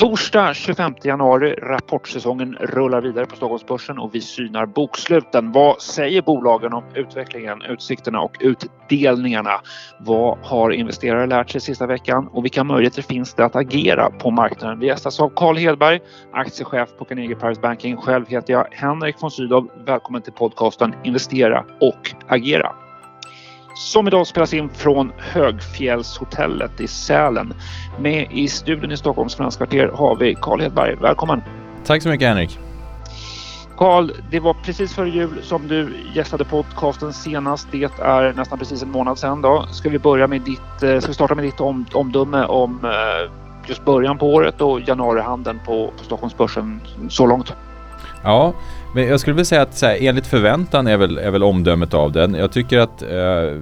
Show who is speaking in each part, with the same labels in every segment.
Speaker 1: Torsdag 25 januari, rapportsäsongen rullar vidare på Stockholmsbörsen och vi synar boksluten. Vad säger bolagen om utvecklingen, utsikterna och utdelningarna? Vad har investerare lärt sig sista veckan och vilka möjligheter finns det att agera på marknaden? Vi gästas av Carl Hedberg, aktiechef på Carnegie Private Banking. Själv heter jag Henrik von Sydow. Välkommen till podcasten Investera och agera som idag spelas in från Högfjällshotellet i Sälen. Med i studion i Stockholms Finanskvarter har vi Carl Hedberg. Välkommen!
Speaker 2: Tack så mycket Henrik!
Speaker 1: Carl, det var precis före jul som du gästade podcasten senast. Det är nästan precis en månad sedan. Då. Ska vi börja med ditt, eh, ska vi starta med ditt om, omdöme om eh, just början på året och januarihandeln på, på Stockholmsbörsen så långt?
Speaker 2: Ja, men jag skulle vilja säga att så här, enligt förväntan är väl, är väl omdömet av den. Jag tycker att eh,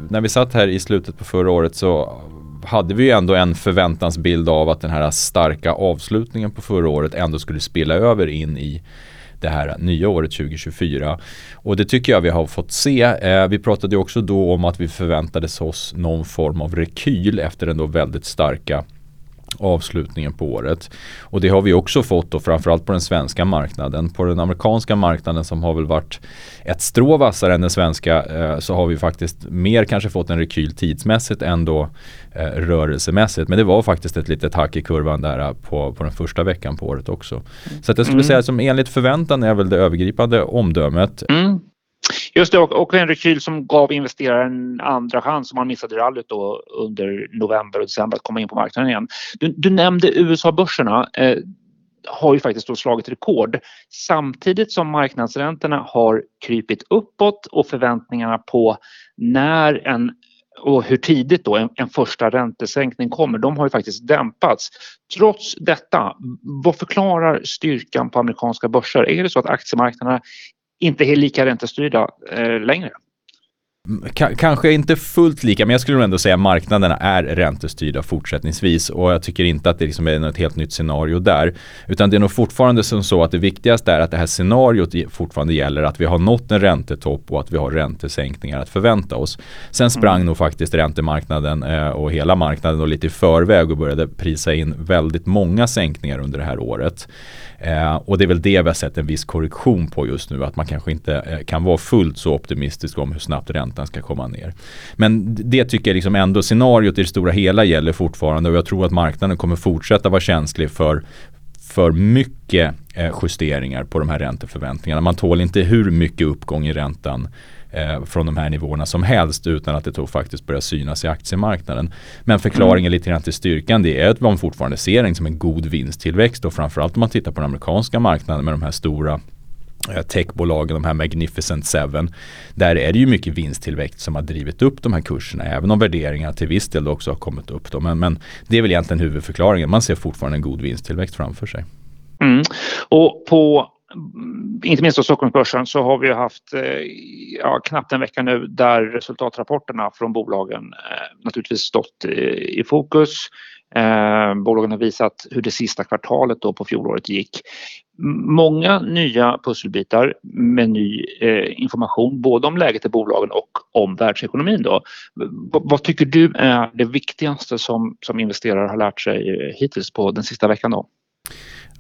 Speaker 2: när vi satt här i slutet på förra året så hade vi ju ändå en förväntansbild av att den här starka avslutningen på förra året ändå skulle spilla över in i det här nya året 2024. Och det tycker jag vi har fått se. Eh, vi pratade också då om att vi förväntades oss någon form av rekyl efter den då väldigt starka avslutningen på året. Och det har vi också fått då framförallt på den svenska marknaden. På den amerikanska marknaden som har väl varit ett strå vassare än den svenska eh, så har vi faktiskt mer kanske fått en rekyl tidsmässigt än då eh, rörelsemässigt. Men det var faktiskt ett litet hack i kurvan där eh, på, på den första veckan på året också. Så att jag skulle mm. säga som enligt förväntan är väl det övergripande omdömet.
Speaker 1: Mm. Just det, och, och en rekyl som gav investeraren en andra chans om man missade rallyt då under november och december att komma in på marknaden igen. Du, du nämnde USA-börserna. Eh, har ju faktiskt då slagit rekord samtidigt som marknadsräntorna har krypit uppåt och förväntningarna på när en och hur tidigt då en, en, första räntesänkning kommer, de har ju faktiskt dämpats. Trots detta, vad förklarar styrkan på amerikanska börser? Är det så att aktiemarknaderna inte är lika räntestyrda eh, längre.
Speaker 2: K kanske inte fullt lika, men jag skulle ändå säga att marknaderna är räntestyrda fortsättningsvis och jag tycker inte att det liksom är ett helt nytt scenario där. Utan det är nog fortfarande som så att det viktigaste är att det här scenariot fortfarande gäller att vi har nått en räntetopp och att vi har räntesänkningar att förvänta oss. Sen sprang mm. nog faktiskt räntemarknaden eh, och hela marknaden och lite i förväg och började prisa in väldigt många sänkningar under det här året. Eh, och det är väl det vi har sett en viss korrektion på just nu, att man kanske inte eh, kan vara fullt så optimistisk om hur snabbt räntan ska komma ner. Men det tycker jag liksom ändå, scenariot i det stora hela gäller fortfarande och jag tror att marknaden kommer fortsätta vara känslig för för mycket eh, justeringar på de här ränteförväntningarna. Man tål inte hur mycket uppgång i räntan eh, från de här nivåerna som helst utan att det då faktiskt börjar synas i aktiemarknaden. Men förklaringen lite grann till styrkan det är att man fortfarande ser det som en god vinsttillväxt och framförallt om man tittar på den amerikanska marknaden med de här stora Eh, techbolagen, de här Magnificent Seven. Där är det ju mycket vinsttillväxt som har drivit upp de här kurserna. Även om värderingarna till viss del också har kommit upp. Då. Men, men det är väl egentligen huvudförklaringen. Man ser fortfarande en god vinsttillväxt framför sig.
Speaker 1: Mm. Och på Mm, inte minst på Stockholmsbörsen så har vi haft eh, ja, knappt en vecka nu där resultatrapporterna från bolagen eh, naturligtvis stått i fokus. Eh, bolagen har visat hur det sista kvartalet då på fjolåret gick. Många nya pusselbitar med ny eh, information både om läget i bolagen och om världsekonomin. Då. V vad tycker du är det viktigaste som, som investerare har lärt sig eh, hittills på den sista veckan? Då?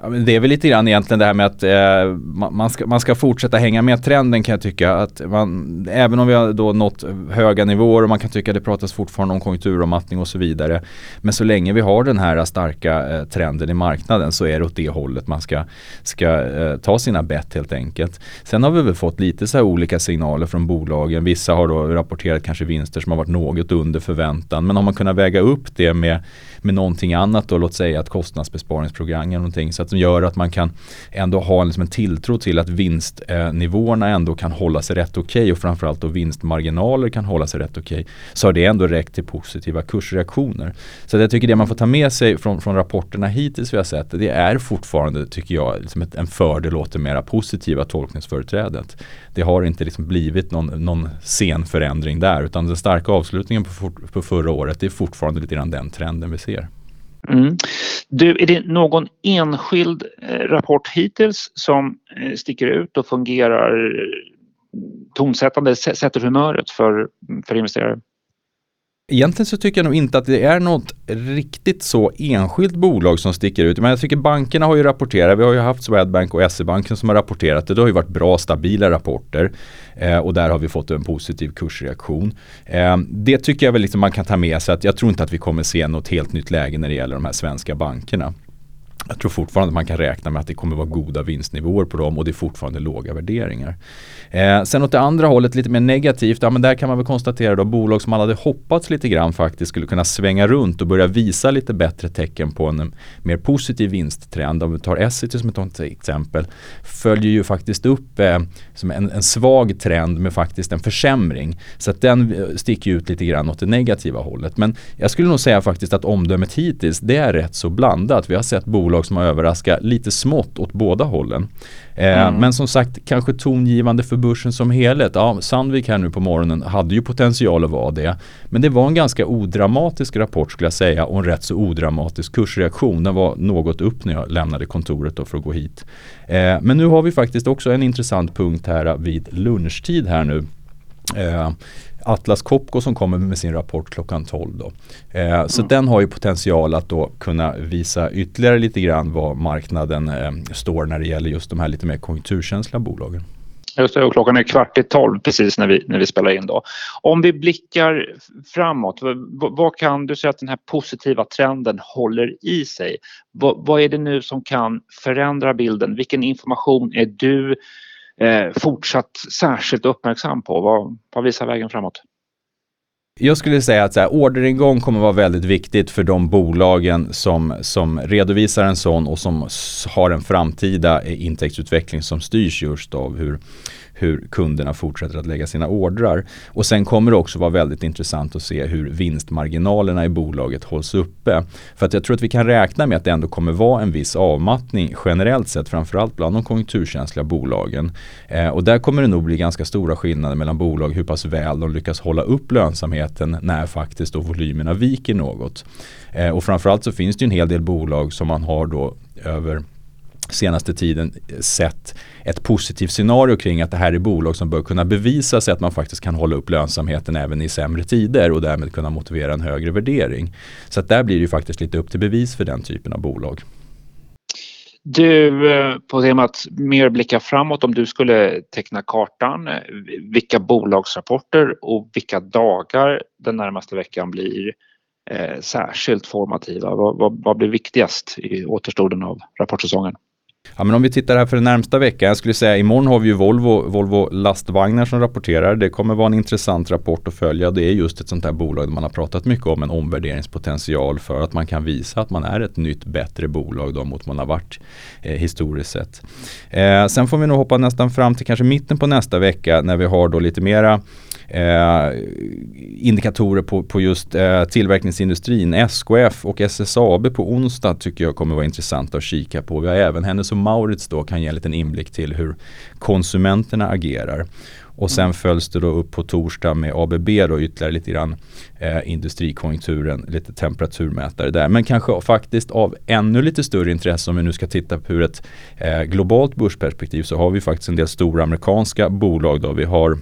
Speaker 2: Ja, men det är väl lite grann egentligen det här med att eh, man, ska, man ska fortsätta hänga med trenden kan jag tycka. Att man, även om vi har då nått höga nivåer och man kan tycka att det pratas fortfarande om konjunkturavmattning och så vidare. Men så länge vi har den här starka eh, trenden i marknaden så är det åt det hållet man ska, ska eh, ta sina bett helt enkelt. Sen har vi väl fått lite så här olika signaler från bolagen. Vissa har då rapporterat kanske vinster som har varit något under förväntan. Men har man kunnat väga upp det med, med någonting annat då, låt säga ett kostnadsbesparingsprogram eller någonting. Så som gör att man kan ändå ha liksom en tilltro till att vinstnivåerna ändå kan hålla sig rätt okej okay och framförallt då vinstmarginaler kan hålla sig rätt okej. Okay, så har det ändå räckt till positiva kursreaktioner. Så jag tycker det man får ta med sig från, från rapporterna hittills vi har sett det är fortfarande tycker jag liksom ett, en fördel åt det mera positiva tolkningsföreträdet. Det har inte liksom blivit någon, någon sen förändring där utan den starka avslutningen på, på förra året det är fortfarande lite grann den trenden vi ser.
Speaker 1: Mm. Du, är det någon enskild eh, rapport hittills som eh, sticker ut och fungerar tonsättande, sätter humöret för, för investerare?
Speaker 2: Egentligen så tycker jag nog inte att det är något riktigt så enskilt bolag som sticker ut. Men jag tycker bankerna har ju rapporterat. Vi har ju haft Swedbank och SE-banken som har rapporterat. Det har ju varit bra stabila rapporter. Eh, och där har vi fått en positiv kursreaktion. Eh, det tycker jag väl liksom man kan ta med sig att jag tror inte att vi kommer se något helt nytt läge när det gäller de här svenska bankerna. Jag tror fortfarande att man kan räkna med att det kommer vara goda vinstnivåer på dem och det är fortfarande låga värderingar. Eh, sen åt det andra hållet lite mer negativt, ja men där kan man väl konstatera då bolag som man hade hoppats lite grann faktiskt skulle kunna svänga runt och börja visa lite bättre tecken på en eh, mer positiv vinsttrend. Om vi tar Essity som ett exempel, följer ju faktiskt upp eh, som en, en, svag trend med faktiskt en försämring. Så att den eh, sticker ut lite grann åt det negativa hållet. Men jag skulle nog säga faktiskt att omdömet hittills, det är rätt så blandat. Vi har sett bolag som har överraskat lite smått åt båda hållen. Eh, mm. Men som sagt, kanske tongivande för börsen som helhet. Ja, Sandvik här nu på morgonen hade ju potential att vara det. Men det var en ganska odramatisk rapport skulle jag säga och en rätt så odramatisk kursreaktion. Den var något upp när jag lämnade kontoret då för att gå hit. Eh, men nu har vi faktiskt också en intressant punkt här vid lunchtid här nu. Eh, Atlas Copco som kommer med sin rapport klockan 12. Då. Eh, så mm. den har ju potential att då kunna visa ytterligare lite grann vad marknaden eh, står när det gäller just de här lite mer konjunkturkänsliga bolagen.
Speaker 1: Just det, och klockan är kvart i tolv precis när vi, när vi spelar in då. Om vi blickar framåt, vad, vad kan du säga att den här positiva trenden håller i sig? Vad, vad är det nu som kan förändra bilden? Vilken information är du eh, fortsatt särskilt uppmärksam på? Vad, vad visar vägen framåt?
Speaker 2: Jag skulle säga att så här, orderingång kommer vara väldigt viktigt för de bolagen som, som redovisar en sån och som har en framtida eh, intäktsutveckling som styrs just av hur, hur kunderna fortsätter att lägga sina ordrar. Och sen kommer det också vara väldigt intressant att se hur vinstmarginalerna i bolaget hålls uppe. För att jag tror att vi kan räkna med att det ändå kommer vara en viss avmattning generellt sett, framförallt bland de konjunkturkänsliga bolagen. Eh, och där kommer det nog bli ganska stora skillnader mellan bolag hur pass väl de lyckas hålla upp lönsamheten när faktiskt då volymerna viker något. Eh, och framförallt så finns det ju en hel del bolag som man har då över senaste tiden sett ett positivt scenario kring att det här är bolag som bör kunna bevisa sig att man faktiskt kan hålla upp lönsamheten även i sämre tider och därmed kunna motivera en högre värdering. Så att där blir det ju faktiskt lite upp till bevis för den typen av bolag.
Speaker 1: Du, eh, på temat mer blicka framåt, om du skulle teckna kartan, eh, vilka bolagsrapporter och vilka dagar den närmaste veckan blir eh, särskilt formativa? Vad, vad, vad blir viktigast i återstoden av rapportsäsongen?
Speaker 2: Ja, men om vi tittar här för den närmsta veckan. Jag skulle säga imorgon har vi ju Volvo, Volvo lastvagnar som rapporterar. Det kommer vara en intressant rapport att följa. Det är just ett sånt här bolag där man har pratat mycket om en omvärderingspotential för att man kan visa att man är ett nytt bättre bolag då mot man har varit eh, historiskt sett. Eh, sen får vi nog hoppa nästan fram till kanske mitten på nästa vecka när vi har då lite mera eh, indikatorer på, på just eh, tillverkningsindustrin. SKF och SSAB på onsdag tycker jag kommer vara intressant att kika på. Vi har även Hennes och Maurits då kan ge en liten inblick till hur konsumenterna agerar. Och sen följs det då upp på torsdag med ABB då ytterligare lite grann eh, industrikonjunkturen, lite temperaturmätare där. Men kanske faktiskt av ännu lite större intresse om vi nu ska titta på ur ett eh, globalt börsperspektiv så har vi faktiskt en del stora amerikanska bolag då. Vi har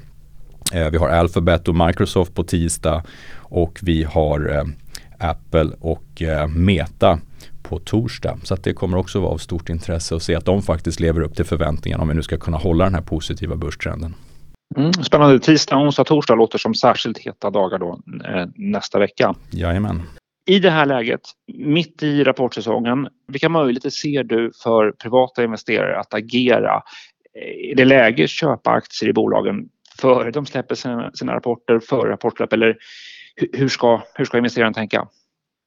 Speaker 2: vi har Alphabet och Microsoft på tisdag och vi har eh, Apple och eh, Meta på torsdag. Så det kommer också vara av stort intresse att se att de faktiskt lever upp till förväntningarna om vi nu ska kunna hålla den här positiva börstrenden.
Speaker 1: Mm, spännande. Tisdag, onsdag, torsdag låter som särskilt heta dagar då eh, nästa vecka.
Speaker 2: Jajamän.
Speaker 1: I det här läget, mitt i rapportsäsongen, vilka möjligheter ser du för privata investerare att agera? Är det läge att köpa aktier i bolagen före de släpper sina, sina rapporter, före rapportsläpp eller hur ska, hur ska investeraren tänka?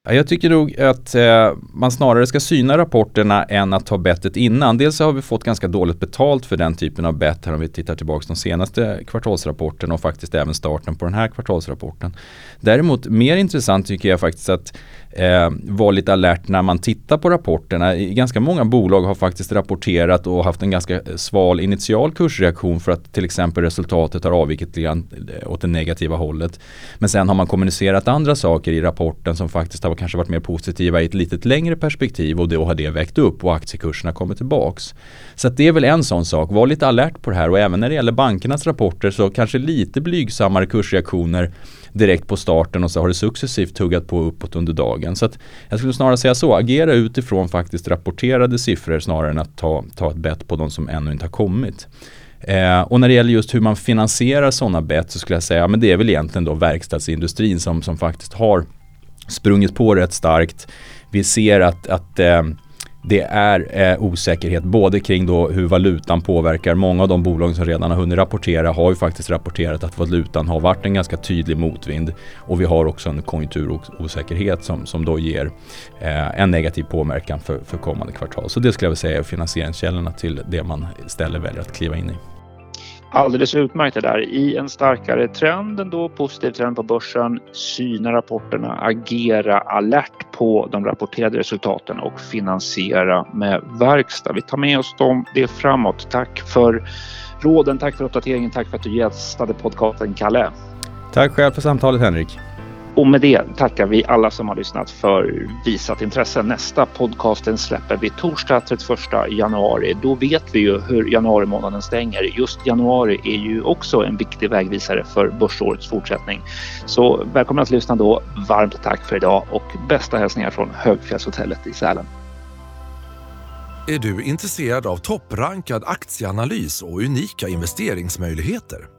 Speaker 2: Jag tycker nog att eh, man snarare ska syna rapporterna än att ta bettet innan. Dels har vi fått ganska dåligt betalt för den typen av bett här om vi tittar tillbaka de senaste kvartalsrapporterna och faktiskt även starten på den här kvartalsrapporten. Däremot mer intressant tycker jag faktiskt att eh, vara lite alert när man tittar på rapporterna. Ganska många bolag har faktiskt rapporterat och haft en ganska eh, sval initial kursreaktion för att till exempel resultatet har avvikit lite grann eh, åt det negativa hållet. Men sen har man kommunicerat andra saker i rapporten som faktiskt har kanske varit mer positiva i ett litet längre perspektiv och då har det väckt upp och aktiekurserna kommer tillbaks. Så det är väl en sån sak, var lite alert på det här och även när det gäller bankernas rapporter så kanske lite blygsammare kursreaktioner direkt på starten och så har det successivt tuggat på uppåt under dagen. Så att jag skulle snarare säga så, agera utifrån faktiskt rapporterade siffror snarare än att ta, ta ett bett på de som ännu inte har kommit. Eh, och när det gäller just hur man finansierar sådana bett så skulle jag säga, men det är väl egentligen då verkstadsindustrin som, som faktiskt har sprungit på rätt starkt. Vi ser att, att eh, det är eh, osäkerhet både kring då hur valutan påverkar. Många av de bolag som redan har hunnit rapportera har ju faktiskt rapporterat att valutan har varit en ganska tydlig motvind. Och vi har också en konjunkturosäkerhet som, som då ger eh, en negativ påverkan för, för kommande kvartal. Så det skulle jag vilja säga är finansieringskällorna till det man istället väljer att kliva in i.
Speaker 1: Alldeles utmärkt det där. I en starkare trend, ändå positiv trend på börsen, syna rapporterna, agera alert på de rapporterade resultaten och finansiera med verkstad. Vi tar med oss dem, det framåt. Tack för råden, tack för uppdateringen, tack för att du gästade podcasten Kalle.
Speaker 2: Tack själv för samtalet Henrik.
Speaker 1: Och med det tackar vi alla som har lyssnat för visat intresse. Nästa podcasten släpper vi torsdag 31 januari. Då vet vi ju hur januari månaden stänger. Just januari är ju också en viktig vägvisare för börsårets fortsättning. Så välkomna att lyssna då. Varmt tack för idag och bästa hälsningar från Högfjällshotellet i Sälen.
Speaker 3: Är du intresserad av topprankad aktieanalys och unika investeringsmöjligheter?